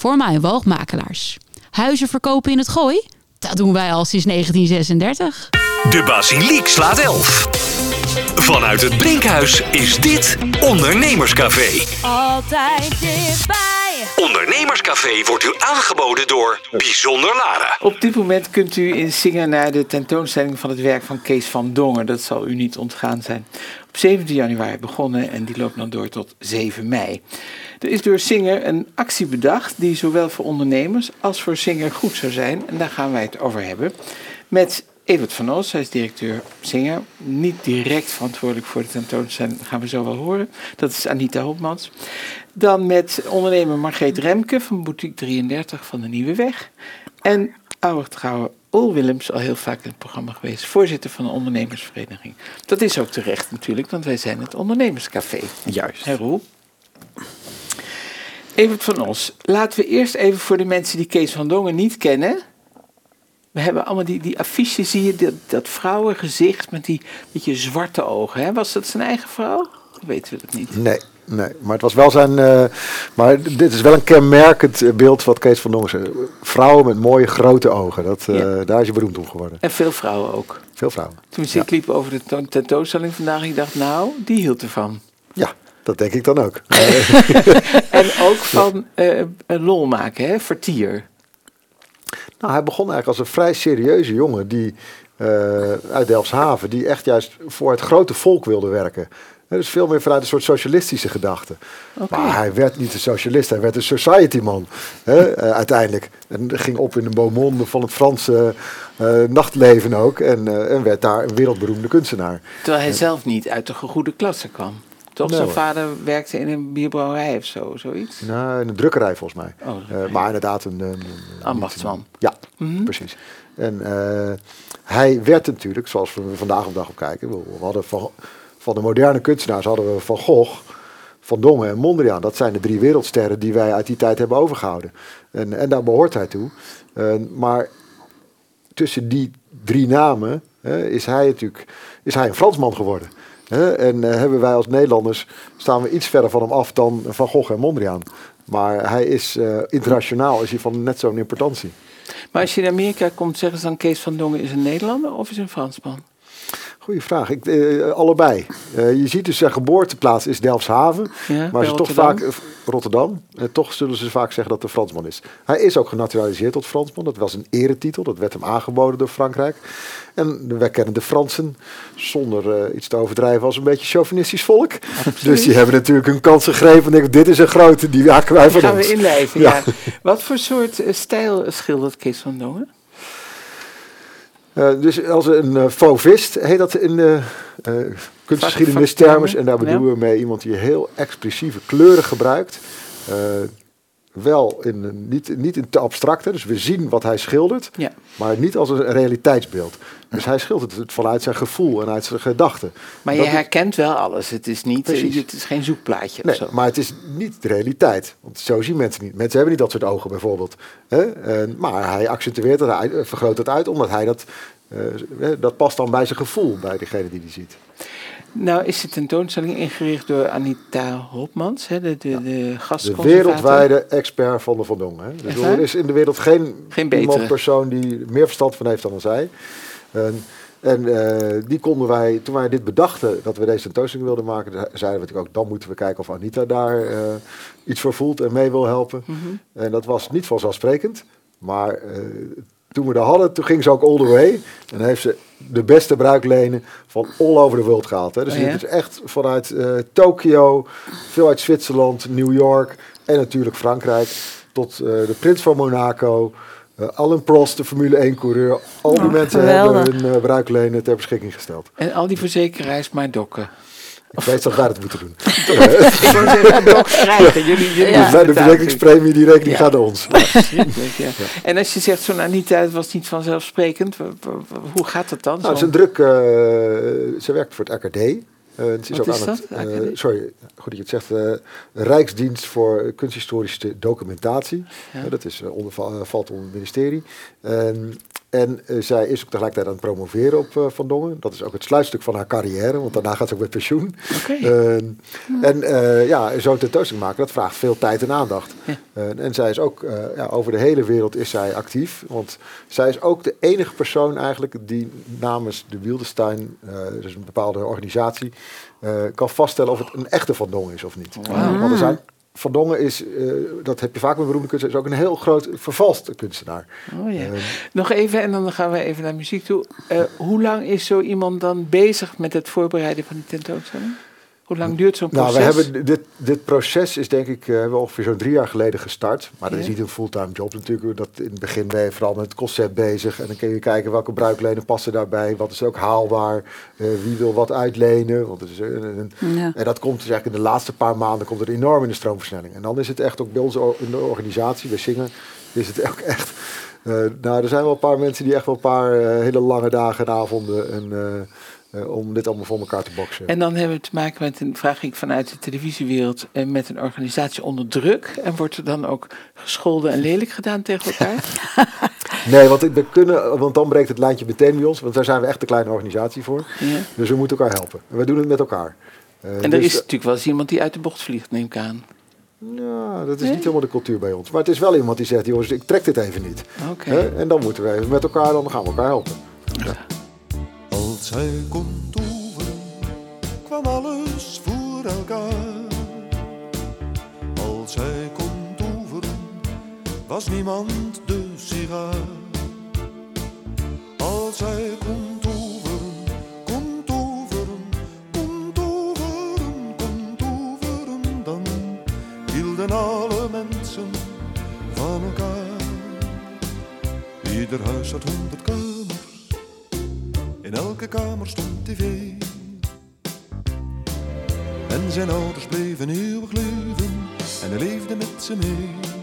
voor mijn woogmakelaars. Huizen verkopen in het gooi? Dat doen wij al sinds 1936. De Basiliek slaat 11. Vanuit het Brinkhuis is dit Ondernemerscafé. Altijd dichtbij. Ondernemerscafé wordt u aangeboden door Bijzonder Lara. Op dit moment kunt u in Zingen naar de tentoonstelling van het werk van Kees van Dongen. Dat zal u niet ontgaan zijn. Op 17 januari begonnen en die loopt dan door tot 7 mei. Er is door Singer een actie bedacht die zowel voor ondernemers als voor Singer goed zou zijn. En daar gaan wij het over hebben. Met Evert van Os, hij is directeur Singer. Niet direct verantwoordelijk voor de tentoonstelling, dat gaan we zo wel horen. Dat is Anita Hopmans. Dan met ondernemer Margreet Remke van Boutique 33 van de Nieuwe Weg. En oude trouwe Ol Willems, al heel vaak in het programma geweest, voorzitter van de ondernemersvereniging. Dat is ook terecht natuurlijk, want wij zijn het ondernemerscafé. Juist. Hè Roel? Evert van Os, laten we eerst even voor de mensen die Kees van Dongen niet kennen. We hebben allemaal die, die affiches, zie je, dat, dat vrouwengezicht met die beetje zwarte ogen. Hè? Was dat zijn eigen vrouw? Weten we dat niet. Nee, nee, maar het was wel zijn. eh, maar dit is wel een kenmerkend eh, beeld wat Kees van Dongen zei. Vrouwen met mooie grote ogen. Dat, eh, Ja. Daar is je beroemd om geworden. En veel vrouwen ook. Veel vrouwen. Toen ik liep over de to- tentoonstelling vandaag, ik dacht, nou, die hield ervan. Ja, dat denk ik dan ook. En ook van eh, een lol maken, hè, vertier. Nou, hij begon eigenlijk als een vrij serieuze jongen die, eh, uit Delfshaven, die echt juist voor het grote volk wilde werken. Hè, Dus veel meer vanuit een soort socialistische gedachte. Maar hij werd niet een socialist, hij werd een society-man hè, eh, uiteindelijk. En ging op in de beaumonde van het Franse eh, nachtleven ook. En, eh, en werd daar een wereldberoemde kunstenaar. Terwijl hij zelf niet uit de gegoede klasse kwam. Toch? Nee, Zijn vader werkte in een bierbrouwerij of zo, zoiets. Nou, in een drukkerij volgens mij. Oh, Eh, maar inderdaad een... een, een- Ambachtsman. Ja, Mhm. precies. En eh, hij werd natuurlijk, zoals we vandaag op dag op kijken, we we hadden van, van de moderne kunstenaars hadden we Van Gogh, Van Dongen en Mondriaan. Dat zijn de drie wereldsterren die wij uit die tijd hebben overgehouden. En, en daar behoort hij toe. Eh, maar tussen die drie namen hè, is hij natuurlijk is hij een Fransman geworden. En eh, hebben wij als Nederlanders staan we iets verder van hem af dan Van Gogh en Mondriaan. Maar hij is eh, internationaal is hij van net zo'n importantie. Maar als je in Amerika komt, zeggen ze dan Kees van Dongen is een Nederlander of is een Fransman? Goeie vraag. Ik, eh, allebei. Eh, je ziet dus zijn geboorteplaats is Delfshaven. Ja, maar ze toch Rotterdam. vaak, eh, Rotterdam, toch zullen ze vaak zeggen dat hij Fransman is. Hij is ook genaturaliseerd tot Fransman. Dat was een eretitel. Dat werd hem aangeboden door Frankrijk. En wij kennen de Fransen, zonder iets te overdrijven, als een beetje chauvinistisch volk. Dus die hebben natuurlijk hun kans gegrepen. En dit is een grote, die haken wij van gaan ons. we inlijven, ja. Ja. Wat voor soort stijl schildert Kees van Dongen? Eh, dus als een uh, fauvist heet dat in de uh, kunstgeschiedenis termen. En daar bedoelen Ja. we mee iemand die heel expressieve kleuren gebruikt. Wel in, niet, niet in te abstract. hè. Dus we zien wat hij schildert, Ja. maar niet als een realiteitsbeeld. Dus hij schildert het vanuit zijn gevoel en uit zijn gedachten. Maar Dat je herkent wel alles. Het is, niet, eh, Precies. het is geen zoekplaatje Nee, of zo. maar het is niet de realiteit. Want zo zien mensen niet. Mensen hebben niet dat soort ogen bijvoorbeeld. Hè? En, maar hij accentueert het, hij vergroot het uit, omdat hij dat... eh, dat past dan bij zijn gevoel, bij degene die die ziet. Nou is de tentoonstelling ingericht door Anita Hopmans, hè, de, de, de De gastconservator. wereldwijde expert van de Van Dongen. Hè? Dus er is in de wereld geen, Geen iemand persoon die meer verstand van heeft dan zij. En, en eh, die konden wij, toen wij dit bedachten, dat we deze tentoonstelling wilden maken, zeiden we natuurlijk ook, dan moeten we kijken of Anita daar eh, iets voor voelt en mee wil helpen. Mhm. En dat was niet vanzelfsprekend, maar eh, toen we dat hadden, toen ging ze ook all the way. En heeft ze de beste bruiklenen van all over the world gehaald. Hè. Dus Oh, ja? hebt dus echt vanuit eh, Tokio, veel uit Zwitserland, New York en natuurlijk Frankrijk, tot eh, de prins van Monaco, Alain Prost, de Formule 1 coureur. Al die Oh, mensen geweldig. hebben hun bruiklenen ter beschikking gesteld. En al die verzekeraars maar dokken. Ik weet dat wij dat moeten doen. Ik wou zeggen, dok krijgen. Jullie, jullie Ja. De betalen verzekeringspremie, die rekening Ja. gaat naar ons. Ja. En als je zegt, zo'n Anita, het was niet vanzelfsprekend. Hoe gaat dat dan? Nou, het een druk. eh, ze werkt voor het RKD. Eh, het is Wat ook is aan dat, het, RKD? sorry, goed dat je het zegt. eh, Rijksdienst voor kunsthistorische documentatie. Ja. Dat is, onder, va- valt onder het ministerie. En eh, zij is ook tegelijkertijd aan het promoveren op eh, Van Dongen. Dat is ook het sluitstuk van haar carrière, want daarna gaat ze ook met pensioen. Oké. Eh, en eh, ja, zo'n tentoonstelling maken, dat vraagt veel tijd en aandacht. Eh, en zij is ook, ja, over de hele wereld is zij actief. Want zij is ook de enige persoon eigenlijk die namens de Wildestein, dus een bepaalde organisatie, kan vaststellen of het een echte Van Dongen is of niet. Want er zijn, Van Dongen is, eh, dat heb je vaak met beroemde kunstenaars, is ook een heel groot vervalste kunstenaar. Oh ja. Eh, Nog even en dan gaan we even naar muziek toe. Eh, hoe lang is zo iemand dan bezig met het voorbereiden van die tentoonstelling? Hoe lang duurt zo'n Nou, proces? we hebben dit, dit proces is denk ik, eh, hebben we ongeveer zo'n drie jaar geleden gestart. Maar dat is niet een fulltime job natuurlijk. Dat in het begin ben je vooral met het concept bezig. En dan kun je kijken welke bruiklenen passen daarbij. Wat is ook haalbaar. eh, wie wil wat uitlenen. Want is Ja. En dat komt dus eigenlijk in de laatste paar maanden komt het enorm in de stroomversnelling. En dan is het echt ook bij ons in de organisatie, bij Zingen, is het ook echt... eh, nou, er zijn wel een paar mensen die echt wel een paar hele lange dagen en avonden... En, eh, om dit allemaal voor elkaar te boksen. En dan hebben we te maken met een vraag ik vanuit de televisiewereld eh, met een organisatie onder druk. En wordt er dan ook gescholden en lelijk gedaan tegen elkaar? Nee, want we kunnen, want dan breekt het lijntje meteen bij ons. Want daar zijn we echt een kleine organisatie voor. ja. Dus we moeten elkaar helpen. En we doen het met elkaar. Eh, En er dus, is natuurlijk wel eens iemand die uit de bocht vliegt, neem ik aan. Ja, dat is Nee? niet helemaal de cultuur bij ons. Maar het is wel iemand die zegt, jongens, ik trek dit even niet. Oké. En dan moeten we even met elkaar, dan gaan we elkaar helpen. Als hij kon toveren, kwam alles voor elkaar. Als hij kon toveren, was niemand de sigaar. Als hij kon toveren, kon toveren, kon toveren, kon toveren, dan hielden alle mensen van elkaar. Ieder huis had honderd kamers. Kamer stond tv. En zijn ouders bleven eeuwig leven en hij leefde met ze mee.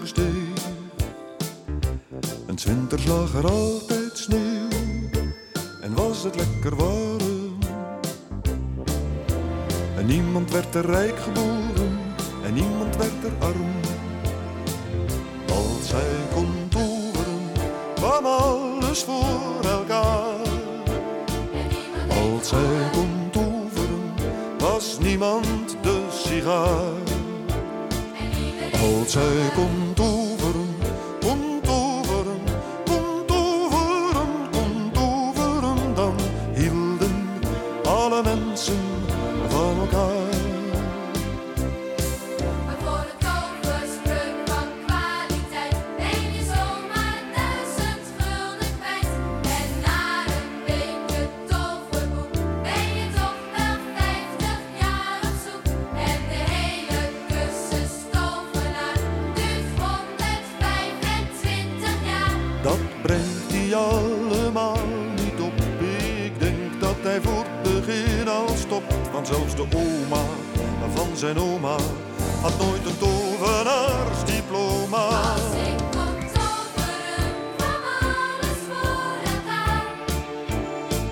Besteeg. En winters lag er altijd sneeuw en was het lekker warm. En niemand werd er rijk geboren en niemand werd er arm. Als hij kon toveren, kwam alles voor elkaar. Als hij kon toveren, was niemand de sigaar. Als hij kon toveren,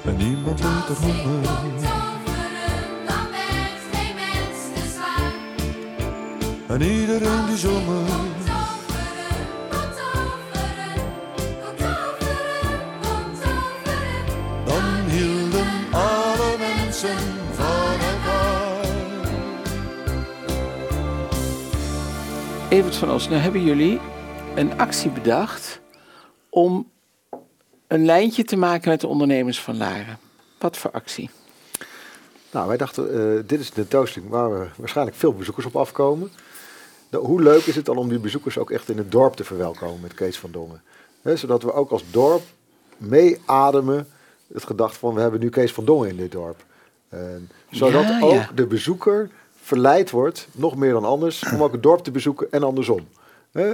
En niemand er ik kon honger. toveren, dan werd geen mens te zwaar. En iedereen die zomer Kon toveren, kon toveren, kon toveren, kon toveren. dan hielden alle mensen van elkaar. Evert van Os, nou hebben jullie een actie bedacht om een lijntje te maken met de ondernemers van Laren. Wat voor actie? Nou, wij dachten, eh, dit is een tentoonstelling waar we waarschijnlijk veel bezoekers op afkomen. Hoe leuk is het dan om die bezoekers ook echt in het dorp te verwelkomen met Kees van Dongen? Hè, zodat we ook als dorp meeademen het gedacht van we hebben nu Kees van Dongen in dit dorp. En zodat Ja, ook ja. de bezoeker verleid wordt, nog meer dan anders, om ook het dorp te bezoeken en andersom.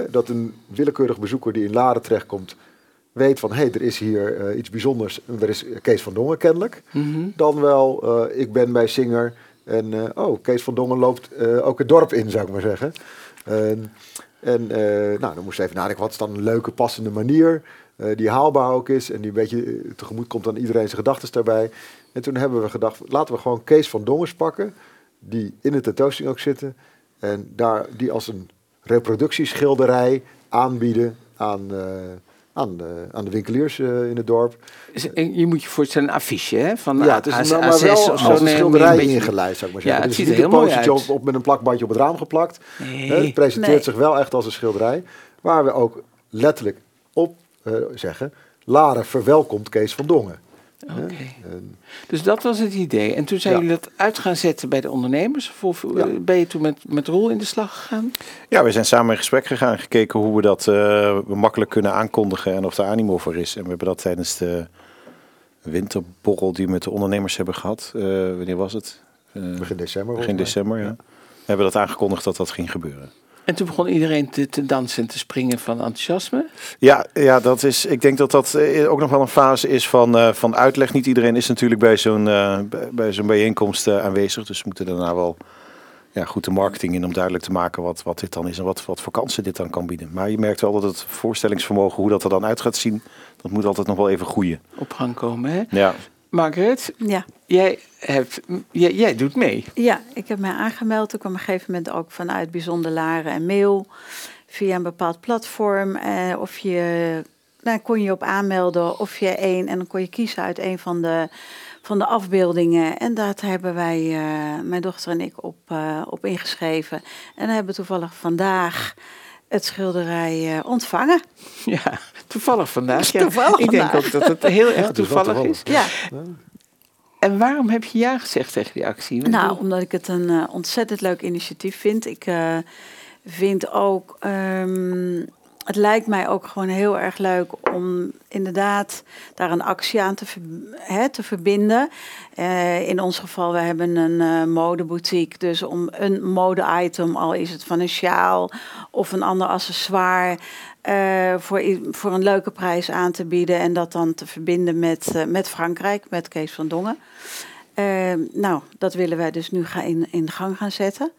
Dat een willekeurig bezoeker die in Laren terechtkomt, weet van hé, hey, er is hier eh, iets bijzonders. En Er is Kees van Dongen kennelijk. Mhm. Dan wel, eh, ik ben bij Singer en eh, oh, Kees van Dongen loopt ook het dorp in, zou ik maar zeggen. En, en nou, dan moest je even nadenken, wat is dan een leuke, passende manier die haalbaar ook is en die een beetje tegemoet komt aan iedereen zijn gedachten daarbij. En toen hebben we gedacht, laten we gewoon Kees van Dongens pakken, die in de tentoonstelling ook zitten. En daar, die als een reproductieschilderij aanbieden aan, aan, de, aan de winkeliers eh, in het dorp. En Je moet je voorstellen een affiche, hè? Van Ja, het is A- een- maar, A- maar A6 wel of als zo. een schilderij een beetje- ingeleid, zou ik maar Ja, zeggen. het dus ziet niet er een heel mooi postertje uit. op, op met een plakbandje op het raam geplakt. Nee. Het presenteert Nee. zich wel echt als een schilderij. Waar we ook letterlijk op eh, zeggen... Laren verwelkomt Kees van Dongen. Oké. Dus dat was het idee. En toen zijn Ja. jullie dat uit gaan zetten bij de ondernemers? Of eh, Ja. ben je toen met, met Roel in de slag gegaan? Ja, we zijn samen in gesprek gegaan en gekeken hoe we dat eh, makkelijk kunnen aankondigen en of er animo voor is. En we hebben dat tijdens de winterborrel die we met de ondernemers hebben gehad. eh, wanneer was het? Begin december. begin december, ja. We hebben dat aangekondigd dat dat ging gebeuren. En toen begon iedereen te, te dansen en te springen van enthousiasme. Ja, ja dat is, ik denk dat dat eh, ook nog wel een fase is van, eh, van uitleg. Niet iedereen is natuurlijk bij zo'n eh, bij- zo'n bijeenkomst aanwezig. Dus we moeten daarna wel ja, goed de marketing in om duidelijk te maken wat, wat dit dan is en wat, wat voor kansen dit dan kan bieden. Maar je merkt wel dat het voorstellingsvermogen, hoe dat er dan uit gaat zien, dat moet altijd nog wel even groeien. op gang komen. Hè? Ja, Margaret, Ja. jij, hebt, jij, jij doet mee. ja, ik heb mij aangemeld. Ik kwam op een gegeven moment ook vanuit Bijzonder Laren en Mail. Via een bepaald platform. Eh, of je, daar kon je op aanmelden of je één. En dan kon je kiezen uit een van de, van de afbeeldingen. En dat hebben wij, eh, mijn dochter en ik, op, eh, op ingeschreven. En hebben toevallig vandaag het schilderij eh, ontvangen. Ja, toevallig vandaag. Ja. Toevallig ik denk vandaag. ook dat het heel erg wel toevallig is. Ja, En waarom heb je ja gezegd tegen die actie? Nou, omdat ik het een eh, ontzettend leuk initiatief vind. Ik eh, vind ook, ehm, het lijkt mij ook gewoon heel erg leuk om inderdaad daar een actie aan te, te verbinden. Eh, in ons geval, we hebben een eh, modeboutique. Dus om een mode-item, al is het van een sjaal of een ander accessoire, eh, voor, voor een leuke prijs aan te bieden. En dat dan te verbinden met, met Frankrijk, met Kees van Dongen. Nou, dat willen wij dus nu gaan in, in gang gaan zetten.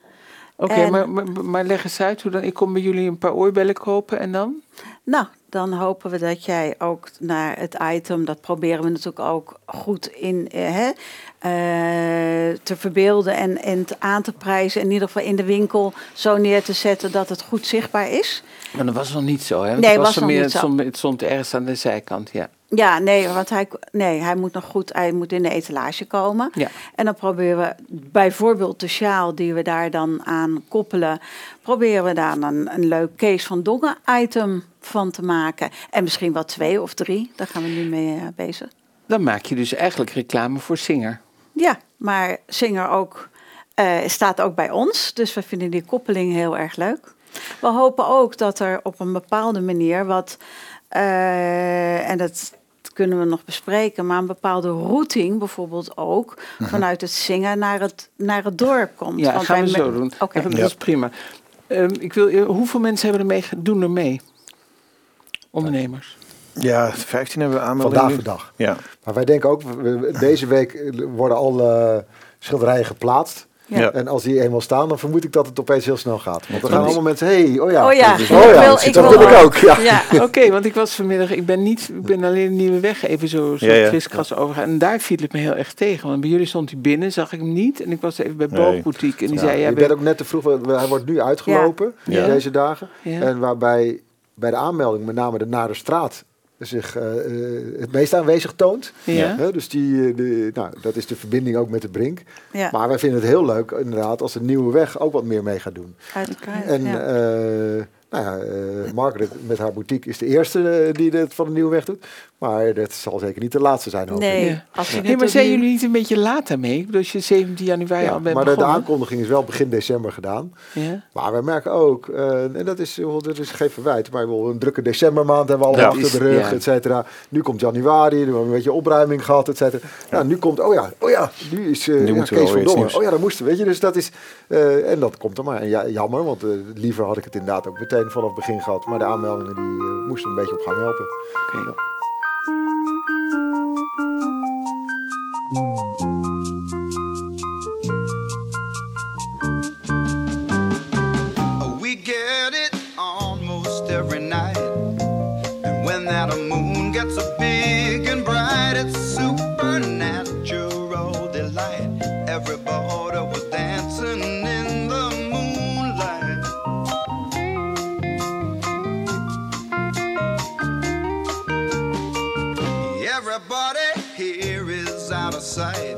Oké, maar, maar, maar leg eens uit hoe dan. Ik kom bij jullie een paar oorbellen kopen en dan? Nou, dan hopen we dat jij ook naar het item, dat proberen we natuurlijk ook goed in eh, hè, eh, te verbeelden en, en aan te prijzen. In ieder geval in de winkel zo neer te zetten dat het goed zichtbaar is. Maar dat was nog niet zo, hè? Want Nee, het was er nog meer, niet zo. stond, het stond ergens aan de zijkant, ja. Ja, nee, want hij, nee, hij moet nog goed, hij moet in de etalage komen. Ja. En dan proberen we bijvoorbeeld de sjaal die we daar dan aan koppelen, proberen we daar dan een leuk Kees van Dongen item van te maken. En misschien wel twee of drie, daar gaan we nu mee eh, bezig. Dan maak je dus eigenlijk reclame voor Singer. Ja, maar Singer ook, eh, staat ook bij ons, dus we vinden die koppeling heel erg leuk. We hopen ook dat er op een bepaalde manier wat, eh, en dat kunnen we nog bespreken, maar een bepaalde routing bijvoorbeeld ook vanuit het zingen naar het, naar het dorp komt. Ja, Want gaan we zo doen. Oké. Dat is prima. Ehm, ik wil, eh, hoeveel mensen hebben er mee, doen er mee? Ondernemers. Ja 15 hebben we aanmeldingen. Vandaag de dag. Ja. Maar wij denken ook, deze week worden alle schilderijen geplaatst. Ja. En als die eenmaal staan, dan vermoed ik dat het opeens heel snel gaat. Want er gaan allemaal mensen, hey, oh ja. Oh ja, Dus- oh ja, wil- ik dat wil wil ik ook. Ja. Ja, Oké, want ik was vanmiddag, ik ben niet, ik ben alleen de nieuwe weg even zo, zo Ja, kriskras overgegaan. En daar viel het me heel erg tegen. Want bij jullie stond hij binnen, zag ik hem niet. En ik was even bij Nee. Boogboutique en die Ja, zei, ja, je bent ook net te vroeg, hij wordt nu uitgelopen Ja. deze dagen. Ja. En waarbij bij de aanmelding met name de Nare Straat zich eh, eh, het meest aanwezig toont. Ja. Hè, dus die, eh, de, nou, dat is de verbinding ook met de Brink. ja Maar wij vinden het heel leuk inderdaad als de Nieuwe Weg ook wat meer mee gaat doen. uiteraard. En ja. Nou ja, eh, Margaret met haar boutique is de eerste eh, die het van de nieuwe weg doet. Maar dat zal zeker niet de laatste zijn. Nee, Ja. als je Hey, het maar zijn jullie niet een beetje laat daarmee? Ik bedoel, als je 17 januari Ja, al bent maar de, aankondiging is wel begin december gedaan. Ja? Maar we merken ook, eh, en dat is, dat is geen verwijt, maar een drukke decembermaand hebben we al Ja. achter Is- de rug, ja. et cetera. Nu komt januari, nu hebben we een beetje opruiming gehad, et cetera. Nou, nu komt, oh ja, oh ja, nu is eh, Nu ja, moeten we Kees van Dongen. Oh ja, dat moesten, weet je. Dus dat is, eh, en dat komt er maar. En ja, jammer, want liever had ik het inderdaad ook meteen vanaf het begin gehad. Maar de aanmeldingen die eh, moesten een beetje op gang helpen. Oké. We get it almost every night. And out of sight.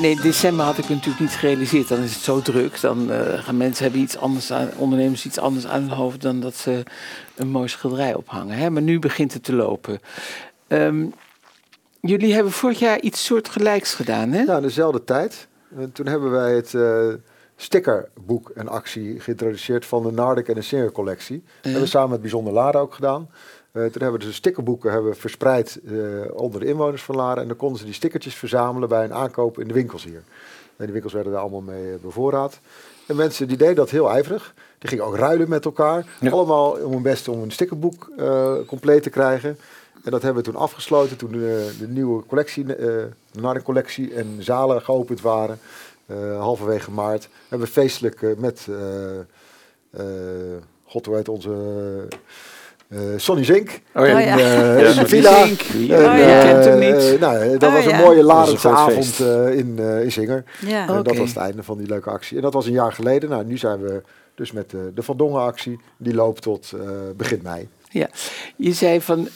Nee, december had ik natuurlijk niet gerealiseerd. Dan is het zo druk. Dan eh, gaan mensen hebben iets anders aan, ondernemers iets anders aan hun hoofd dan dat ze een mooi schilderij ophangen. Hè? Maar nu begint het te lopen. Ehm, jullie hebben vorig jaar iets soortgelijks gedaan, hè? Nou, dezelfde tijd. En toen hebben wij het eh, stickerboek en actie geïntroduceerd van de Nardik en de Singer collectie. Dat hebben we samen met Bijzonder Laren ook gedaan. Eh, toen hebben we dus de stickerboeken hebben we verspreid eh, onder de inwoners van Laren. En dan konden ze die stickertjes verzamelen bij een aankoop in de winkels hier. En die winkels werden daar allemaal mee eh, bevoorraad. En mensen die deden dat heel ijverig. Die gingen ook ruilen met elkaar. Allemaal om hun best om een stickerboek compleet te krijgen. En dat hebben we toen afgesloten toen de, de nieuwe collectie, eh, de Narden collectie en zalen geopend waren. eh, halverwege maart. Hebben we feestelijk met, god hoe heet onze, Sonny Zink. Oh ja. Oh in, ja. eh, Ja. in de villa. Zink. En, Oh ja. eh, kent hem niet. nou, dat Oh was een mooie groot avond eh, in, eh, in Zinger. Ja. En dat was het einde van die leuke actie. En dat was een jaar geleden. Nou, nu zijn we dus met de, de Van Dongen actie. Die loopt tot eh, begin mei. Ja, je zei van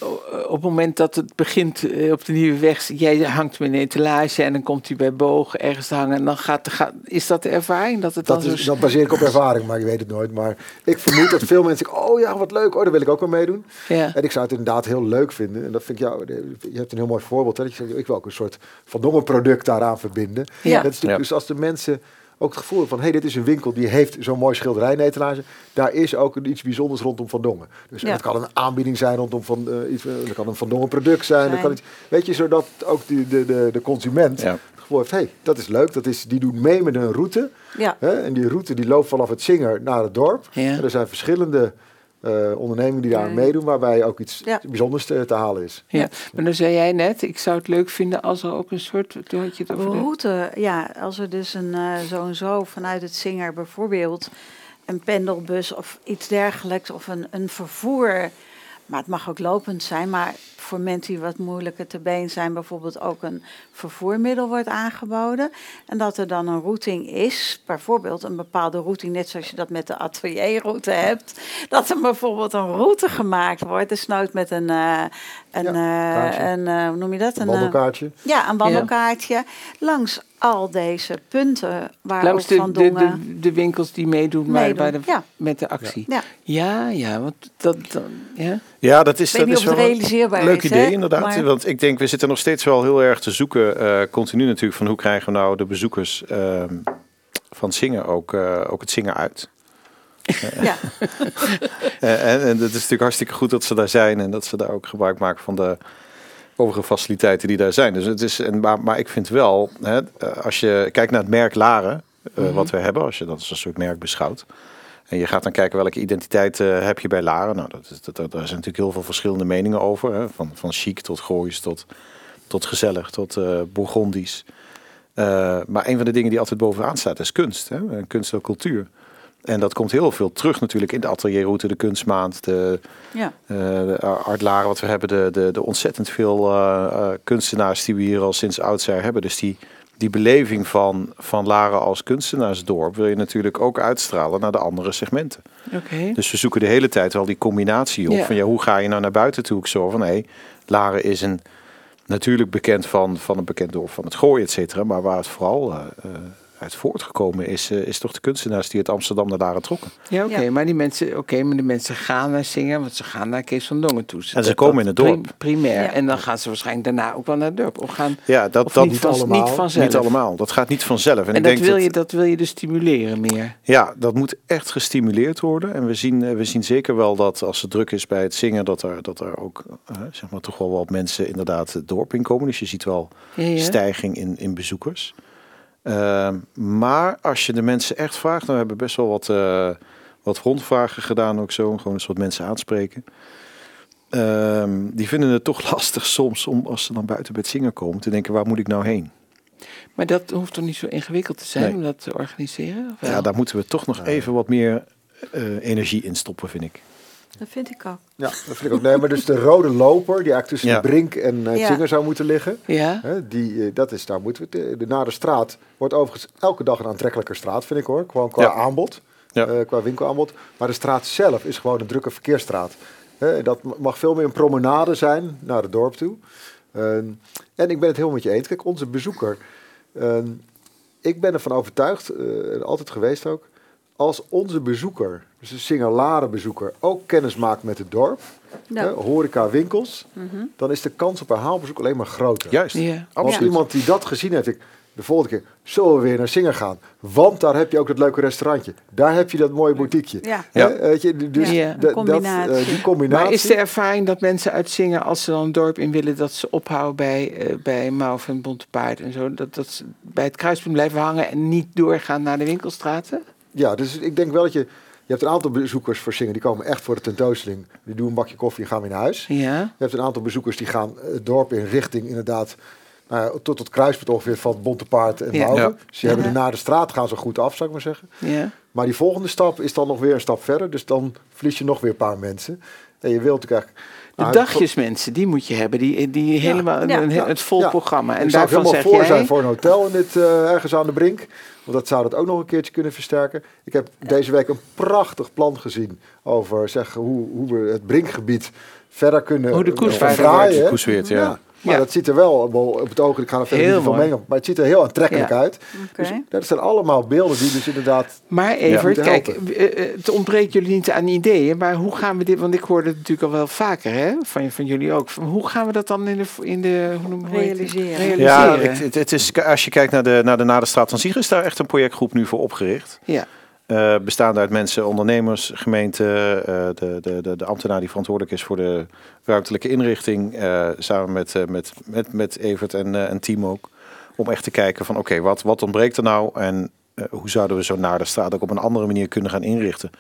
op het moment dat het begint eh, op de nieuwe weg, jij hangt met een etalage en dan komt hij bij boog ergens te hangen. En dan gaat, gaat, is dat de ervaring dat het Dat, dan is, zo... dat baseer ik op ervaring, maar ik weet het nooit. Maar ik vermoed dat veel mensen oh ja, wat leuk. Oh, daar wil ik ook wel meedoen. Ja. En ik zou het inderdaad heel leuk vinden. En dat vind ik jou, je hebt een heel mooi voorbeeld. Hè, dat je zegt, ik wil ook een soort Van Dongen product daaraan verbinden. Ja. Dat is natuurlijk, Ja. Dus als de mensen ook het gevoel van, hé, hey, dit is een winkel die heeft zo'n mooi schilderij in de etalage. Daar is ook iets bijzonders rondom Van Dongen. Dus Ja. het kan een aanbieding zijn rondom Van, eh, iets, eh, er kan een Van Dongen product zijn. Er kan iets, weet je, zodat ook die, de, de, de consument Ja. het gevoel heeft, hé, hey, dat is leuk. Dat is, die doet mee met een route. Ja. Hè? En die route die loopt vanaf het Zinger naar het dorp. Ja. En er zijn verschillende eh, ondernemingen die daar aan Ja. meedoen, waarbij ook iets Ja. bijzonders te, te halen is. Ja, maar dan zei jij net, ik zou het leuk vinden als er ook een soort, toen had je het over de... route, ja, als er dus een eh, zo en zo vanuit het Zinger bijvoorbeeld een pendelbus of iets dergelijks of een, een vervoer, maar het mag ook lopend zijn, maar voor mensen die wat moeilijker te been zijn, bijvoorbeeld ook een vervoermiddel wordt aangeboden. En dat er dan een routing is, bijvoorbeeld een bepaalde routing, net zoals je dat met de atelierroute hebt, dat er bijvoorbeeld een route gemaakt wordt, desnoods met een, eh een, Ja, eh, een eh, hoe noem je dat? Een wandelkaartje. ja, een wandelkaartje langs al deze punten waar Langs de, Van de, Dongen... de, de winkels die meedoen, Meedoen, bij de, ja. met de actie. Ja. Ja, ja, want dat, dat ja. Ja, dat is, dat is wel een realiseerbaar leuk is, idee inderdaad. maar- Want ik denk, we zitten nog steeds wel heel erg te zoeken, eh, continu natuurlijk, van hoe krijgen we nou de bezoekers ehm, van zingen ook, eh, ook het zingen uit. Ja, Eh, en, en het is natuurlijk hartstikke goed dat ze daar zijn en dat ze daar ook gebruik maken van de overige faciliteiten die daar zijn. Dus het is, en, maar, maar ik vind wel, hè, eh, als je kijkt naar het merk Laren, eh, wat we hebben, als je dat als een soort merk beschouwt. En je gaat dan kijken welke identiteit eh, heb je bij Laren. Nou, dat, is- dat, dat, daar zijn natuurlijk heel veel verschillende meningen over. Hè? Van, van chic tot goois, tot, tot gezellig, tot eh Bourgondisch. Maar een van de dingen die altijd bovenaan staat is kunst. Hè? Kunst en cultuur. En dat komt heel veel terug natuurlijk in de atelierroute, de kunstmaand, de, ja. eh de Art Laren wat we hebben, de, de, de ontzettend veel eh, eh, kunstenaars die we hier al sinds oudsher hebben. Dus die, die beleving van, van Laren als kunstenaarsdorp wil je natuurlijk ook uitstralen naar de andere segmenten. Oké. Dus we zoeken de hele tijd wel die combinatie op. Ja. Van ja, hoe ga je nou naar buiten toe? Ik zo van hé, Laren is een natuurlijk bekend van, van een bekend dorp van het Gooi, et cetera. Maar waar het vooral uit voortgekomen is, eh, is toch de kunstenaars die uit Amsterdam naar Laren trokken. Ja, oké, Ja. maar die mensen, oké, maar de mensen gaan naar zingen, want ze gaan naar Kees van Dongen toe. En ze komen in het dorp. prim- Primair. Ja. En dan gaan ze waarschijnlijk daarna ook wel naar het dorp. Of gaan, Ja, dat, of dat niet, van, allemaal. niet vanzelf. niet allemaal. Dat gaat niet vanzelf. En, En, ik dat, denk wil dat, je, dat wil je dus stimuleren meer. Ja, dat moet echt gestimuleerd worden. En we zien, eh, we zien zeker wel dat als het druk is bij het zingen, dat er, dat er ook eh, zeg maar, toch wel wat mensen inderdaad het dorp inkomen. Dus je ziet wel Ja, ja. stijging in, in bezoekers. Ehm, maar als je de mensen echt vraagt, nou, we hebben best wel wat, eh, wat rondvragen gedaan ook zo, gewoon een soort mensen aanspreken. Ehm, die vinden het toch lastig soms om als ze dan buiten bij het zingen komen te denken, waar moet ik nou heen? Maar dat hoeft toch niet zo ingewikkeld te zijn Nee. om dat te organiseren? Ja, daar moeten we toch nog even wat meer eh, energie in stoppen, vind ik. Dat vind ik ook. Ja, dat vind ik ook. Nee, maar dus de rode loper, die eigenlijk tussen Ja. de brink en eh Ja. Zinger zou moeten liggen. Ja? Hè, die, eh, dat is, daar moeten we eh, de Nare Straat wordt overigens elke dag een aantrekkelijker straat, vind ik hoor. Gewoon qua Ja. aanbod, Ja. eh, qua winkelaanbod. Maar de straat zelf is gewoon een drukke verkeersstraat. Hè, dat mag veel meer een promenade zijn naar het dorp toe. Ehm, en ik ben het helemaal met je eens. Kijk, onze bezoeker, ehm, ik ben ervan overtuigd, eh, en altijd geweest ook, als onze bezoeker, dus een Singalare bezoeker, ook kennis maakt met het dorp, Ja. hè, horeca, winkels, dan is de kans op herhaalbezoek alleen maar groter. Juist, Ja. Absoluut. iemand die dat gezien heeft, ik, de volgende keer zullen we weer naar Singer gaan. Want daar heb je ook dat leuke restaurantje. Daar heb je dat mooie boutiqueje. Ja. Ja. Weet je, dus Ja, een dat, combinatie. eh, die combinatie. Maar is de ervaring dat mensen uitzingen als ze dan een dorp in willen, dat ze ophouden bij, eh bij Mauve en Bontepaard en zo? Dat, dat ze bij het kruispunt blijven hangen en niet doorgaan naar de winkelstraten? Ja, dus ik denk wel dat je... Je hebt een aantal bezoekers voor Singer, die komen echt voor de tentoonstelling. Die doen een bakje koffie en gaan weer naar huis. Ja. Je hebt een aantal bezoekers die gaan het dorp in richting inderdaad... Nou ja, tot het kruispunt ongeveer van Bontepaard en Ja. Ja. Dus die hebben Ja. de naar de straat gaan ze goed af, zou ik maar zeggen. ja. Maar die volgende stap is dan nog weer een stap verder. Dus dan verlies je nog weer een paar mensen. En je wilt natuurlijk eigenlijk... De Nou, dagjesmensen, die moet je hebben, die, die helemaal Ja. een- Ja. het vol Ja. programma. En ik zou helemaal zeg voor jij, zijn voor een hotel in dit, eh, ergens aan de brink. Want dat zou dat ook nog een keertje kunnen versterken. Ik heb deze week een prachtig plan gezien over zeg, hoe, hoe we het brinkgebied verder kunnen Hoe de koers eh, verder verfraaien, wordt. Maar Ja. dat ziet er wel, op het oog, ik ga er niet van mengen, maar het ziet er heel aantrekkelijk Ja. uit. Oké. Dus dat zijn allemaal beelden die dus inderdaad... Maar Evert, Ja. kijk, eh, eh, het ontbreekt jullie niet aan ideeën, maar hoe gaan we dit, want ik hoorde het natuurlijk al wel vaker, hè, van, van jullie ook. Van Hoe gaan we dat dan in de, in de hoe noem? Realiseren. Realiseren. Ja, het, het, is, als je kijkt naar de, naar de Naderstraat van Siegen, is daar echt een projectgroep nu voor opgericht. Ja. Eh, bestaande uit mensen, ondernemers, gemeente, eh, de, de, de, de ambtenaar die verantwoordelijk is voor de ruimtelijke inrichting, eh, samen met, met, met, met Evert en een team ook. Om echt te kijken van oké, wat, wat ontbreekt er nou en hoe zouden we zo'n Naderstraat ook op een andere manier kunnen gaan inrichten.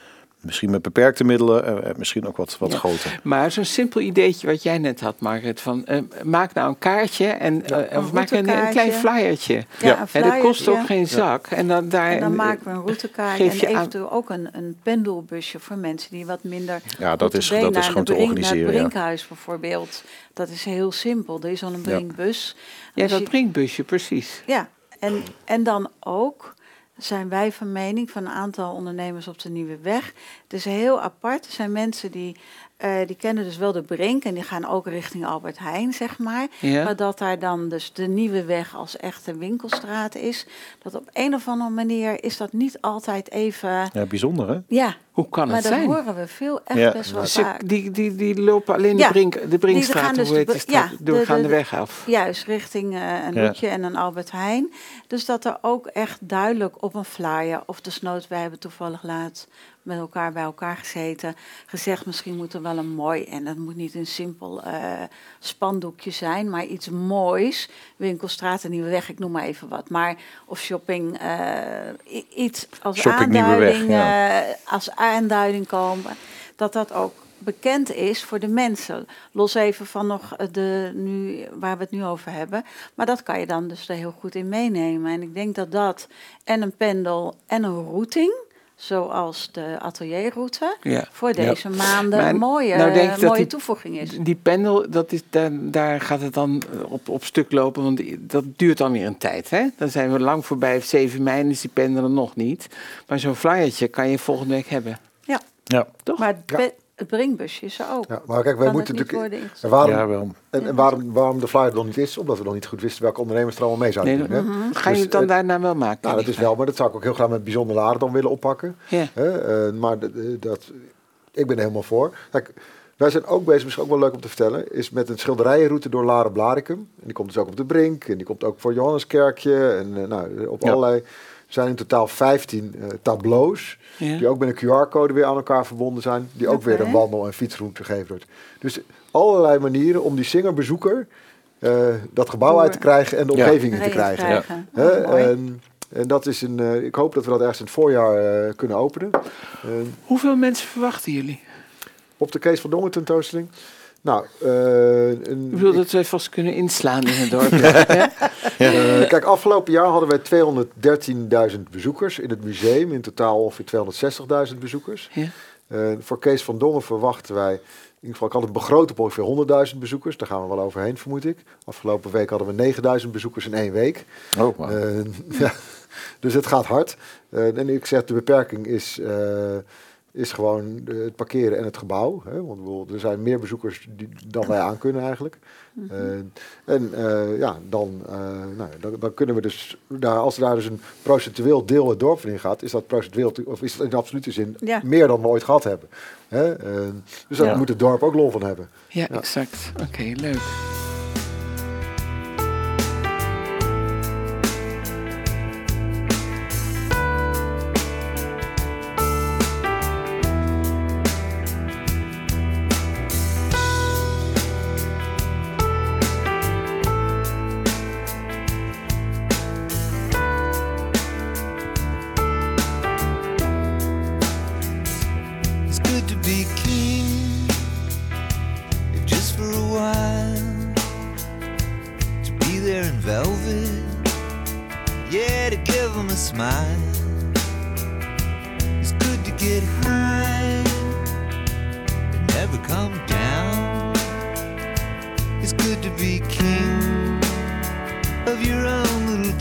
Misschien met beperkte middelen, eh, eh, misschien ook wat, wat Ja. groter. Maar zo'n simpel ideetje wat jij net had, Margaret, van eh, maak nou een kaartje en eh, of maak een, een klein routekaartje. flyertje. Ja, Ja. een En dat kost ook geen zak. En dan, daar, En dan maken we een routekaart geef en je aan- eventueel ook een, een pendelbusje voor mensen die wat minder Ja, dat is, dat is gewoon te Brink- organiseren. Naar het Brinkhuis bijvoorbeeld. Dat is heel simpel. Er is al een. Brinkbus. Ja, Als dat je- drinkbusje, precies. Ja, en, en dan ook zijn wij van mening van een aantal ondernemers op de Nieuwe Weg. Het is heel apart. Er zijn mensen die, eh, die kennen dus wel de Brink en die gaan ook richting Albert Heijn, zeg maar. Ja. Maar dat daar dan dus de Nieuwe Weg als echte winkelstraat is. Dat op een of andere manier is dat niet altijd even... Ja, bijzonder hè? Ja, Hoe kan maar het dat zijn? horen we veel echt Ja. best wel Ze, vaak. die, die, die lopen alleen Ja, de, brink, de Brinkstraat, gaan dus hoe heet de straat, ja, de- doorgaande de- weg af. Juist, richting eh, een Ja. Loetje en een Albert Heijn. Dus dat er ook echt duidelijk op een flyer, of desnoods, wij hebben toevallig laatst met elkaar bij elkaar gezeten, gezegd misschien moet er wel een mooi, en dat moet niet een simpel eh, spandoekje zijn, maar iets moois. Winkelstraat en Nieuwe Weg, ik noem maar even wat. Maar, of shopping, eh, iets als Shopping Weg, aanduiding, eh, als aanduiding komen, dat dat ook bekend is voor de mensen. Los even van nog de, nu, waar we het nu over hebben. Maar dat kan je dan dus er heel goed in meenemen. En ik denk dat dat en een pendel en een routing, zoals de atelierroute, Ja. voor deze maanden Maar mooie, nou denk ik dat mooie die- toevoeging is. Die pendel, dat is, daar, daar gaat het dan eh, op, op stuk lopen, want dat duurt dan weer een tijd. Hè? Dan zijn we lang voorbij 7 mei is die pendel er nog niet. Maar zo'n flyertje kan je volgende week hebben. Ja, Ja, Toch? maar het, pe- het bringbusje is er ook. Ja, maar kijk, wij Kan moeten natuurlijk... worden En waarom, ja wel. en, en waarom, waarom de flyer er nog niet is? Omdat we nog niet goed wisten welke ondernemers er allemaal mee zouden Nee, doen. Hè? Mhm. Ga je Dus, het dan eh, daarna wel maken? Nou, dat is wel, maar dat zou ik ook heel graag met bijzonder laden dan willen oppakken. Ja. Hè? Eh, maar d- d- dat, ik ben er helemaal voor. Kijk, wij zijn ook bezig, misschien ook wel leuk om te vertellen, is met een schilderijenroute door Laren Blaricum. En die komt dus ook op de Brink en die komt ook voor Johanneskerkje en eh, nou, op Ja. allerlei. Er zijn in totaal 15 eh, tableaus, Ja. die ook met een QR-code weer aan elkaar verbonden zijn, die ook weer een wandel- en fietsroute gegeven wordt. Dus allerlei manieren om die singerbezoeker eh, dat gebouw uit te krijgen en de Ja. omgeving in te krijgen. Hè, Oh, en, en dat is een, eh, ik hoop dat we dat ergens in het voorjaar eh, kunnen openen. Eh, Hoeveel mensen verwachten jullie? op de Kees van Dongen tentoonstelling. Nou, eh, een, Ik bedoel ik- dat wij vast kunnen inslaan in het dorp. ja? eh, kijk, afgelopen jaar hadden wij 213.000 bezoekers in het museum. In totaal ongeveer 260.000 bezoekers. Ja. Eh, voor Kees van Dongen verwachten wij, in ieder geval, ik had het begroot op ongeveer 100.000 bezoekers. Daar gaan we wel overheen, vermoed ik. Afgelopen week hadden we 9.000 bezoekers in één week. Oh. Eh, ja, dus het gaat hard. Eh, en ik zeg, de beperking is, eh, is gewoon de- het parkeren en het gebouw. Hè? Want er zijn meer bezoekers die, dan wij aan kunnen eigenlijk. Mhm. Eh, en eh, ja, dan, eh, nou, dan, dan kunnen we dus, daar, als er daar dus een procentueel deel het dorp van in gaat, is dat procentueel, of is het in absolute zin Ja. meer dan we ooit gehad hebben. Hè? Dus daar Ja. moet het dorp ook lol van hebben. ja, Ja. exact. Oké, leuk.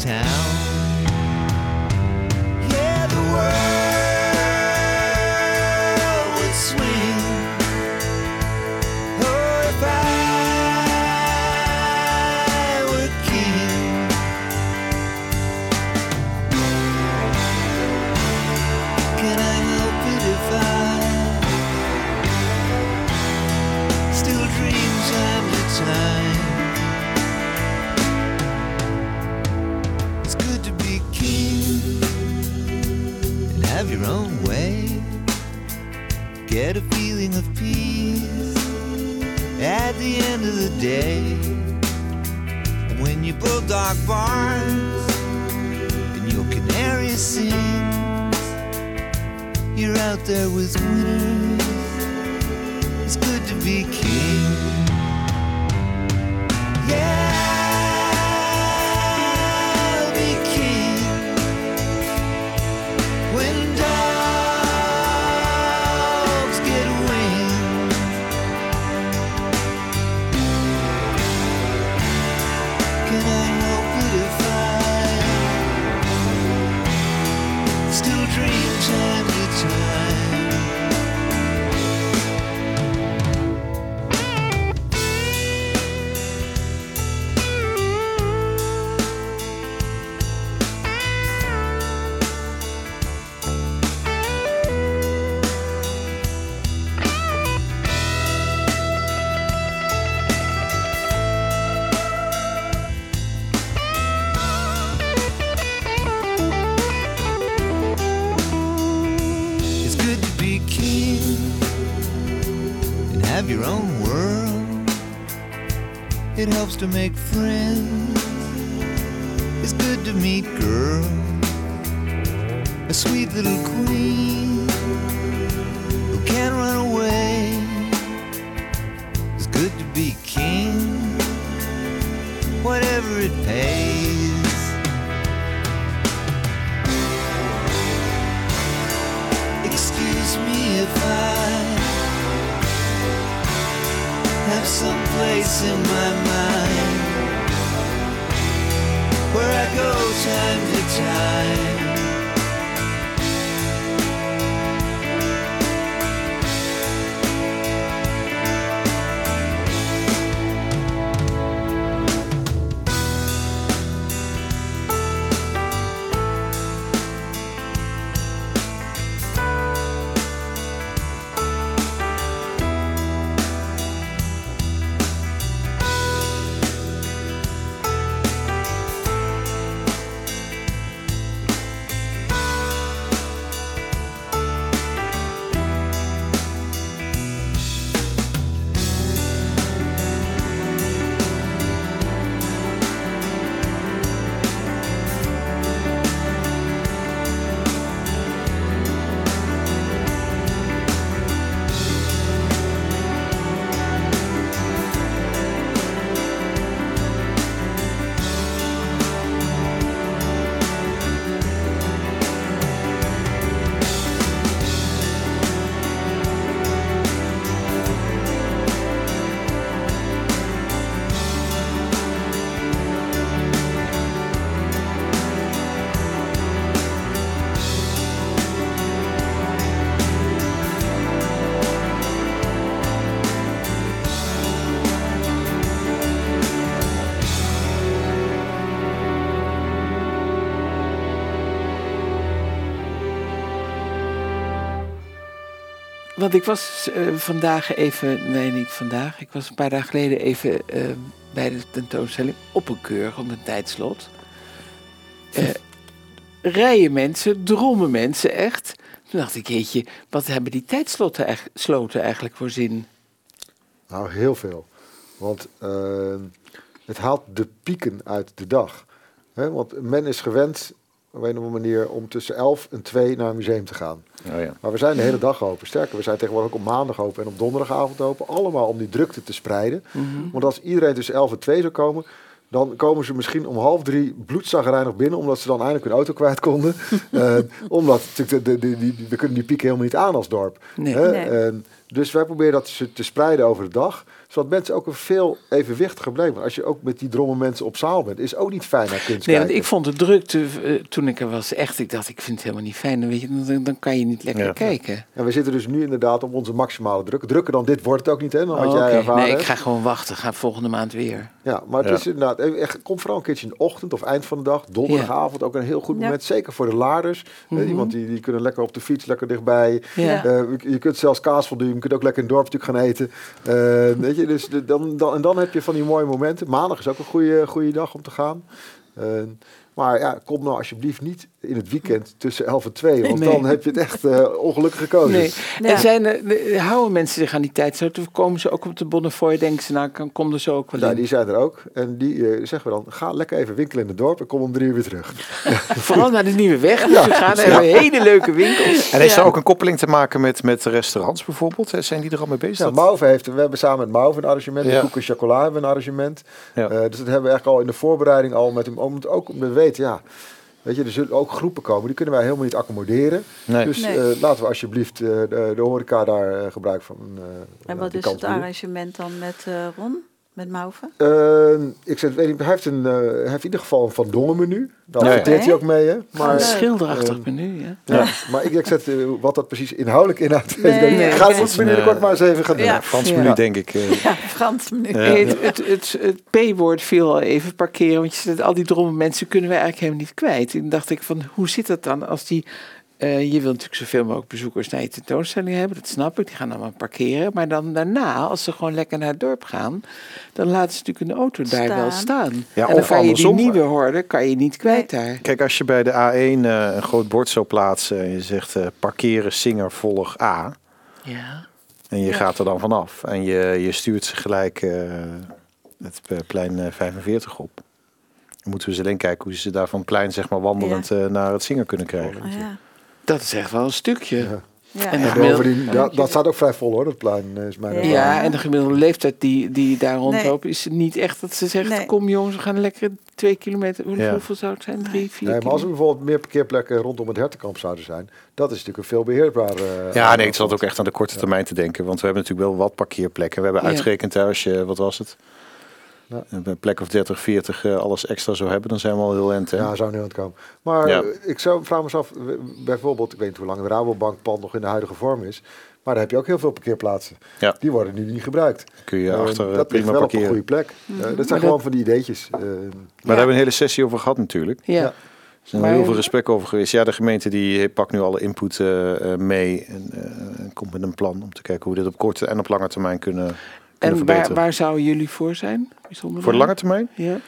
Town. Helps to make friends. It's good to meet girls, a sweet little queen Want ik was eh, vandaag even, nee niet vandaag, ik was een paar dagen geleden even eh, bij de tentoonstelling op een keur, op een tijdslot. Eh rijen mensen, drommen mensen echt. Toen dacht ik, jeetje, wat hebben die tijdsloten sloten eigenlijk voor zin? Nou, heel veel. Want het haalt de pieken uit de dag. Want men is gewend op een of andere manier om tussen 11 en 2 naar een museum te gaan. Oh ja. Maar we zijn de hele dag open. Sterker, we zijn tegenwoordig ook op maandag open en op donderdagavond open. Allemaal om die drukte te spreiden. Want als iedereen tussen 11 en 2 zou komen, dan komen ze misschien om half drie bloedzagrijnig binnen, omdat ze dan eindelijk hun auto kwijt konden. Eh, omdat natuurlijk de, de, die, die, we kunnen die pieken helemaal niet aan als dorp. Nee. Hè? Nee. Eh, dus wij proberen dat te, te spreiden over de dag, zodat mensen ook een veel evenwichtiger blijven. Want als je ook met die drommen mensen op zaal bent, is ook niet fijn naar kunst Nee, want ik vond de drukte eh, toen ik er was echt, ik dacht, ik vind het helemaal niet fijn. Dan, weet je, dan, dan kan je niet lekker Ja. kijken. En we zitten dus nu inderdaad op onze maximale druk. Drukker dan dit wordt het ook niet, hè? Dan had Oh, jij oké. ervaren. Nee, ik ga gewoon wachten. Ga volgende maand weer. Ja, maar het Ja. is inderdaad, eh, echt, kom vooral een keertje in de ochtend of eind van de dag, donderdagavond ook een heel goed Ja. moment, zeker voor de laarders. Mhm. Eh, iemand die, die kunnen lekker op de fiets, lekker dichtbij. Ja. Eh, je kunt zelfs kaas voldoen, je kunt ook lekker in het dorp natuurlijk gaan eten. Eh, weet je, dus dan, dan, en dan heb je van die mooie momenten. Maandag is ook een goede, goede dag om te gaan. Eh, maar ja, kom nou alsjeblieft niet in het weekend tussen 11 en 2. Want Nee. dan heb je het echt eh, ongelukkig gekozen. Nee. Ja. En zijn er, de- houden mensen zich aan die tijd zo? Of komen ze ook op de Bonnefoy? Denken ze, nou, kan, kom er zo ook wel Nou, in? die zijn er ook. En die eh, zeggen we dan, ga lekker even winkelen in het dorp en kom om drie uur weer terug. Vooral naar de Nieuwe Weg. Dus we gaan naar hele leuke winkels. En is er ook een koppeling te maken met, met restaurants bijvoorbeeld? Hè? Zijn die er al mee bezig? Ja, Dat- Mauve heeft, we hebben samen met Mauve een arrangement. Ja. Ja. Koek en chocola hebben we een arrangement. Ja. Eh, dus dat hebben we eigenlijk al in de voorbereiding al met hem. Om het ook om te weten, ja. Weet je, er zullen ook groepen komen, die kunnen wij helemaal niet accommoderen. Nee. Dus Nee. eh, laten we alsjeblieft eh, de, de horeca daar eh, gebruik van. eh, En wat is het arrangement dan met eh, Ron? Met Mauve? Eh, ik zeg, weet niet, hij, heeft een, eh, hij heeft in ieder geval een Van Dongen menu. Daar ja. adverteert hij ook mee. Hè? Maar, leuk. Schilderachtig Ehm, menu, ja. ja. maar ik, ik zet eh, wat dat precies inhoudelijk inhoudt. Nee, nee, ga het binnenkort maar eens even gaan doen. Ja. Frans Ja. menu, denk ik. eh. Ja, Frans menu. Ja. Hey, het, het, het, het P-woord viel al even parkeren, want je zegt al die dromme mensen kunnen we eigenlijk helemaal niet kwijt. En dacht ik van, hoe zit dat dan als die, eh, je wil natuurlijk zoveel mogelijk bezoekers naar je tentoonstelling hebben, dat snap ik, die gaan allemaal parkeren. Maar dan daarna, als ze gewoon lekker naar het dorp gaan, dan laten ze natuurlijk een auto daar wel Staan. Ja, en dan of kan je die nieuwe horde, kan je niet kwijt daar. Kijk, als je bij de A1 eh, een groot bord zou plaatsen en je zegt eh, parkeren, Singer, volg A. Ja. En je Ja. gaat er dan vanaf. En je, je stuurt ze gelijk eh, het plein eh, 45 op. Dan moeten we eens alleen kijken hoe ze daar van het plein zeg maar, wandelend eh, naar het Singer kunnen krijgen. Oh, ja. Dat is echt wel een stukje. Ja. Ja. En En Ja. bovendien, dat, dat staat ook vrij vol hoor, dat plein eh, is mijn Ja. ervaring. En de gemiddelde leeftijd die, die daar Nee. rondloopt, is niet echt dat ze zegt: Nee. Kom jongens, we gaan lekker twee kilometer. Hoe- Ja. Hoeveel zou het zijn? Drie, vier Nee, maar als er bijvoorbeeld meer parkeerplekken rondom het hertenkamp zouden zijn, dat is natuurlijk een veel beheerbare... eh, Ja, nee, ik zat ook echt aan de korte termijn te denken. Want we hebben natuurlijk wel wat parkeerplekken. We hebben Ja. uitgerekend, hè, als je, wat was het? Ja. Een plek of 30, 40 eh, alles extra zou hebben, dan zijn we al heel end. Hè? Ja, zou nu aan het komen. Maar Ja. ik zou vraag me eens af, bijvoorbeeld, ik weet niet hoe lang het Rabobankpand nog in de huidige vorm is, maar daar heb je ook heel veel parkeerplaatsen. Ja. Die worden nu niet gebruikt. kun je Eh, achter eh, dat ligt prima wel op een goede plek. Eh, dat zijn Maar gewoon dat- van die ideetjes. Eh, Maar daar hebben we een hele sessie over gehad natuurlijk. Ja. Ja. Er is Maar- heel veel gesprek over geweest. Ja, de gemeente die pakt nu alle input eh, eh, mee en eh, komt met een plan om te kijken hoe we dit op korte en op lange termijn kunnen En waar, waar zouden jullie voor zijn? Bijzonder Voor de lange termijn? Ja.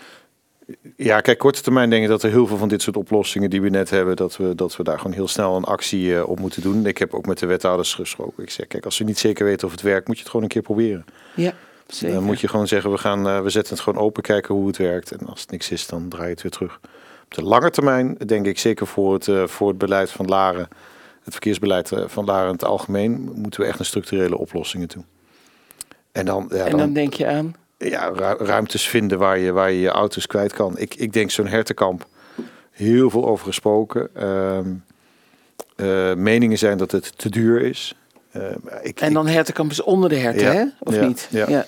Ja, kijk, korte termijn denk ik dat er heel veel van dit soort oplossingen die we net hebben, dat we, dat we daar gewoon heel snel een actie eh, op moeten doen. Ik heb ook met de wethouders gesproken. Ik zeg, kijk, als we niet zeker weten of het werkt, moet je het gewoon een keer proberen. ja, zeker. Dan moet je gewoon zeggen, we, gaan, eh, we zetten het gewoon open, kijken hoe het werkt. En als het niks is, dan draai je het weer terug. Op de lange termijn denk ik zeker voor het, eh, voor het beleid van Laren, het verkeersbeleid van Laren in het algemeen, moeten we echt naar structurele oplossingen toe. En dan, ja, en dan, dan denk je aan. ja, ru- ruimtes vinden waar je, waar je je auto's kwijt kan. Ik, ik denk zo'n hertenkamp, heel veel over gesproken. Ehm, eh, meningen zijn dat het te duur is. Ehm, ik, En dan hertenkamp is onder de herten, Ja. hè? Of Ja. niet? Ja.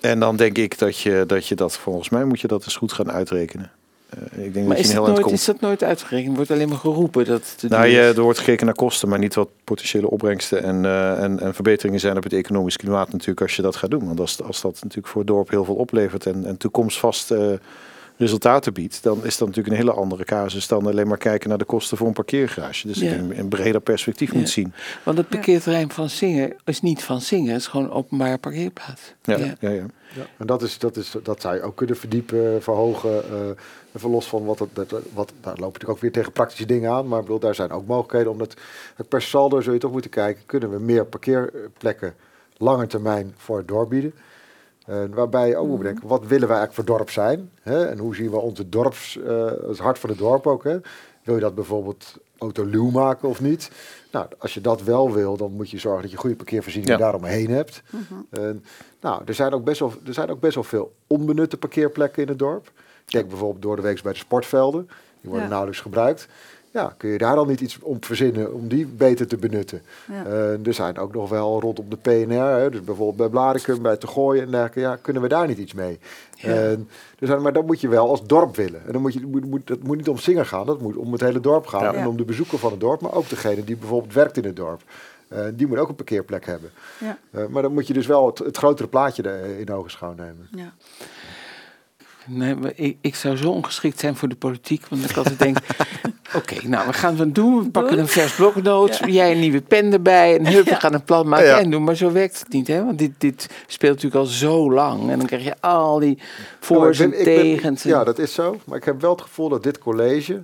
En dan denk ik dat je, dat je dat, volgens mij moet je dat eens goed gaan uitrekenen. Eh, ik denk Maar dat is heel eind nooit, komt. is dat nooit uitgerekend? Wordt alleen maar geroepen dat het Nou, je, er wordt gekeken naar kosten, maar niet wat potentiële opbrengsten en, eh, en, en verbeteringen zijn op het economisch klimaat natuurlijk als je dat gaat doen. Want als, als dat natuurlijk voor het dorp heel veel oplevert en, en toekomstvast eh, resultaten biedt, dan is dat natuurlijk een hele andere casus dan alleen maar kijken naar de kosten voor een parkeergarage. Dus Ja. ik denk een breder perspectief Ja. moet zien. Want het parkeerterrein van Zingen is niet van Zingen, het is gewoon een openbare parkeerplaats. Ja, Ja. ja. ja, Ja, en dat, is, dat, is, dat zou je ook kunnen verdiepen, verhogen. eh even los van wat, het, dat, wat. Daar loop je natuurlijk ook weer tegen praktische dingen aan. Maar ik bedoel, daar zijn ook mogelijkheden. Omdat het per saldo zul je toch moeten kijken. Kunnen we meer parkeerplekken lange termijn voor het waarbij je ook moet bedenken, wat willen wij eigenlijk voor dorp zijn? Hè? En hoe zien we onze dorps, eh, het hart van het dorp ook? Hè? Wil je dat bijvoorbeeld autoluw maken of niet? Nou, als je dat wel wil, dan moet je zorgen dat je goede parkeervoorzieningen Ja. daaromheen hebt. En, nou, er zijn, ook best wel, er zijn ook best wel veel onbenutte parkeerplekken in het dorp. Denk bijvoorbeeld door de week bij de sportvelden. Die worden Ja. nauwelijks gebruikt. Ja, kun je daar dan niet iets om verzinnen om die beter te benutten? Ja. Eh, er zijn ook nog wel rondom de PNR, hè, dus bijvoorbeeld bij Blaricum, bij Te Gooien en dergelijke. Ja, kunnen we daar niet iets mee? Ja. En, zijn, maar dat moet je wel als dorp willen. En dan moet je, moet, moet, dat moet niet om Singer gaan, dat moet om het hele dorp gaan. Ja. En om de bezoeker van het dorp, maar ook degene die bijvoorbeeld werkt in het dorp. Eh, die moet ook een parkeerplek hebben. Ja. Eh, maar dan moet je dus wel het, het grotere plaatje in ogenschouw nemen. Ja. Nee, ik, ik zou zo ongeschikt zijn voor de politiek. Want ik altijd denk, oké, nou, we gaan het doen. We pakken een vers bloknoot. Jij een nieuwe pen erbij. En hup, we gaan een plan maken Ja. en doen. Maar zo werkt het niet, hè? Want dit, dit speelt natuurlijk al zo lang. En dan krijg je al die voor's ik en ben- tegens. en- Ja, dat is zo. Maar ik heb wel het gevoel dat dit college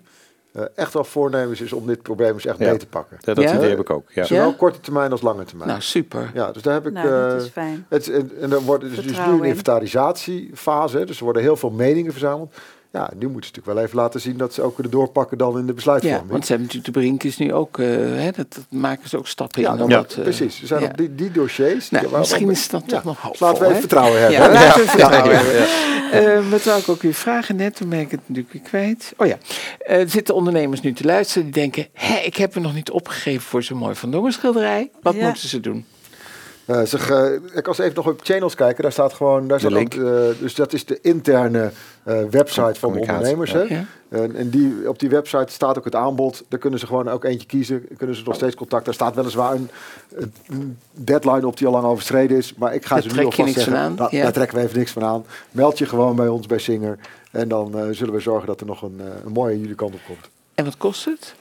echt wel voornemens is om dit probleem eens echt Ja. mee te pakken. Ja, dat Ja? idee heb ik ook. Ja. Zowel Ja? korte termijn als lange termijn. Nou, super. ja, dus daar heb ik. Nou, dat eh, is fijn. het, en, en dan wordt het is dus nu een in. inventarisatiefase. Dus er worden heel veel meningen verzameld. Ja, nu moeten ze natuurlijk wel even laten zien dat ze ook kunnen doorpakken dan in de Ja, besluitvorming. want ze hebben natuurlijk de Brinkers nu ook, eh, hè, dat, dat maken ze ook stappen ja, in. dan om Ja, dat, eh, precies. Er zijn ja. op die, die dossiers. Nou, die- misschien is ja, toch nog hoopvol. Laten we even vertrouwen hebben. Ja, laten we vertrouwen Ja. hebben. Eh, wat wou ik ook weer vragen net, toen ben ik het natuurlijk weer kwijt. Oh ja, Eh, er zitten ondernemers nu te luisteren die denken... Hé, ik heb me nog niet opgegeven voor zo'n mooi Van Dongen schilderij. Wat Ja. moeten ze doen? Eh, zeg, eh, ik als even nog op channels kijken, daar staat gewoon, daar staat ook, eh, dus dat is de interne website van de ondernemers. ja. Hè? Ja. En, die, op die website staat ook het aanbod. Daar kunnen ze gewoon ook eentje kiezen. Kunnen ze nog steeds contact. Daar staat weliswaar een, een deadline op die al lang overschreden is. Maar ik ga Daar ze nu alvast niks van zeggen. aan, "Nou, ja. Daar trekken we even niks van aan. Meld je gewoon bij ons bij Singer. En dan zullen we zorgen dat er nog een, een mooie jullie kant op komt. En wat kost het?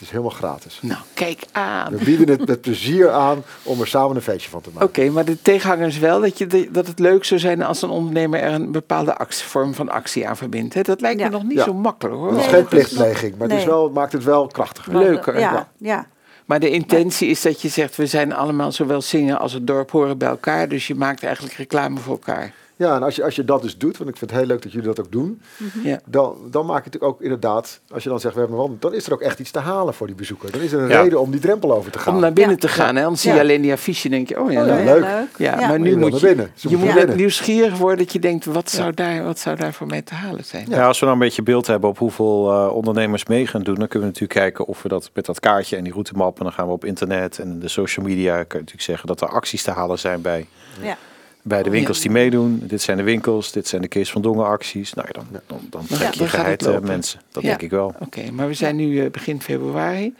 Het is helemaal gratis. Nou, kijk aan. We bieden het met plezier aan om er samen een feestje van te maken. Oké, maar de tegenhanger is wel dat, je de- dat het leuk zou zijn als een ondernemer er een bepaalde actie, vorm van actie aan verbindt. Hè? Dat lijkt Ja. me nog niet Ja. zo makkelijk hoor. Het is geen plichtpleging, maar het, is wel, het maakt het wel krachtiger. Leuker. Ja, Ja. ja. Maar de intentie is dat je zegt, we zijn allemaal zowel zingen als het dorp horen bij elkaar. Dus je maakt eigenlijk reclame voor elkaar. Ja, en als je, als je dat dus doet, want ik vind het heel leuk dat jullie dat ook doen, Ja. dan, dan maak je het ook inderdaad, als je dan zegt we hebben een wandeling, dan is er ook echt iets te halen voor die bezoeker. Dan is er een Ja. reden om die drempel over te gaan. Om naar binnen Ja. te gaan. Hè? Anders zie je alleen die affiche en denk je, oh ja, Oh, ja, ja. leuk. Ja, Ja. maar nu je moet naar je, binnen. Je moet net binnen. nieuwsgierig worden dat je denkt, wat zou daar, wat zou daar voor mij te halen zijn? Ja, als we nou een beetje beeld hebben op hoeveel eh, ondernemers mee gaan doen, dan kunnen we natuurlijk kijken of we dat met dat kaartje en die routemap, en dan gaan we op internet en de social media, kun je natuurlijk zeggen dat er acties te halen zijn bij, Ja. Bij de winkels Ja. die meedoen. Dit zijn de winkels, dit zijn de Kees van Dongen acties. Nou ja, dan, dan, dan trek je geheid eh, mensen. Dat Ja. denk ik wel. Oké, maar we zijn nu eh, begin februari.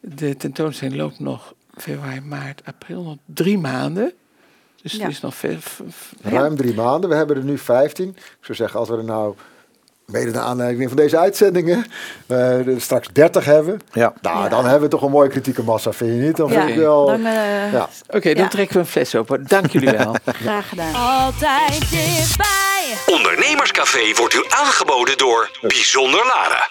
De tentoonstelling loopt nog februari, maart, april, nog drie maanden. Dus Ja. het is nog Ruim drie maanden, we hebben er nu 15. Ik zou zeggen, als we er nou, mede naar aanleiding van deze uitzendingen, eh, straks 30 hebben, Ja. nou, Ja. dan hebben we toch een mooie kritieke massa, vind je niet? Dan vind Ja, ik wel... dan, eh, ja. Oké, dan Ja. trekken we een fles open. Dank jullie wel. Graag gedaan. Altijd dichtbij. Ondernemerscafé wordt u aangeboden door Bijzonder Lara.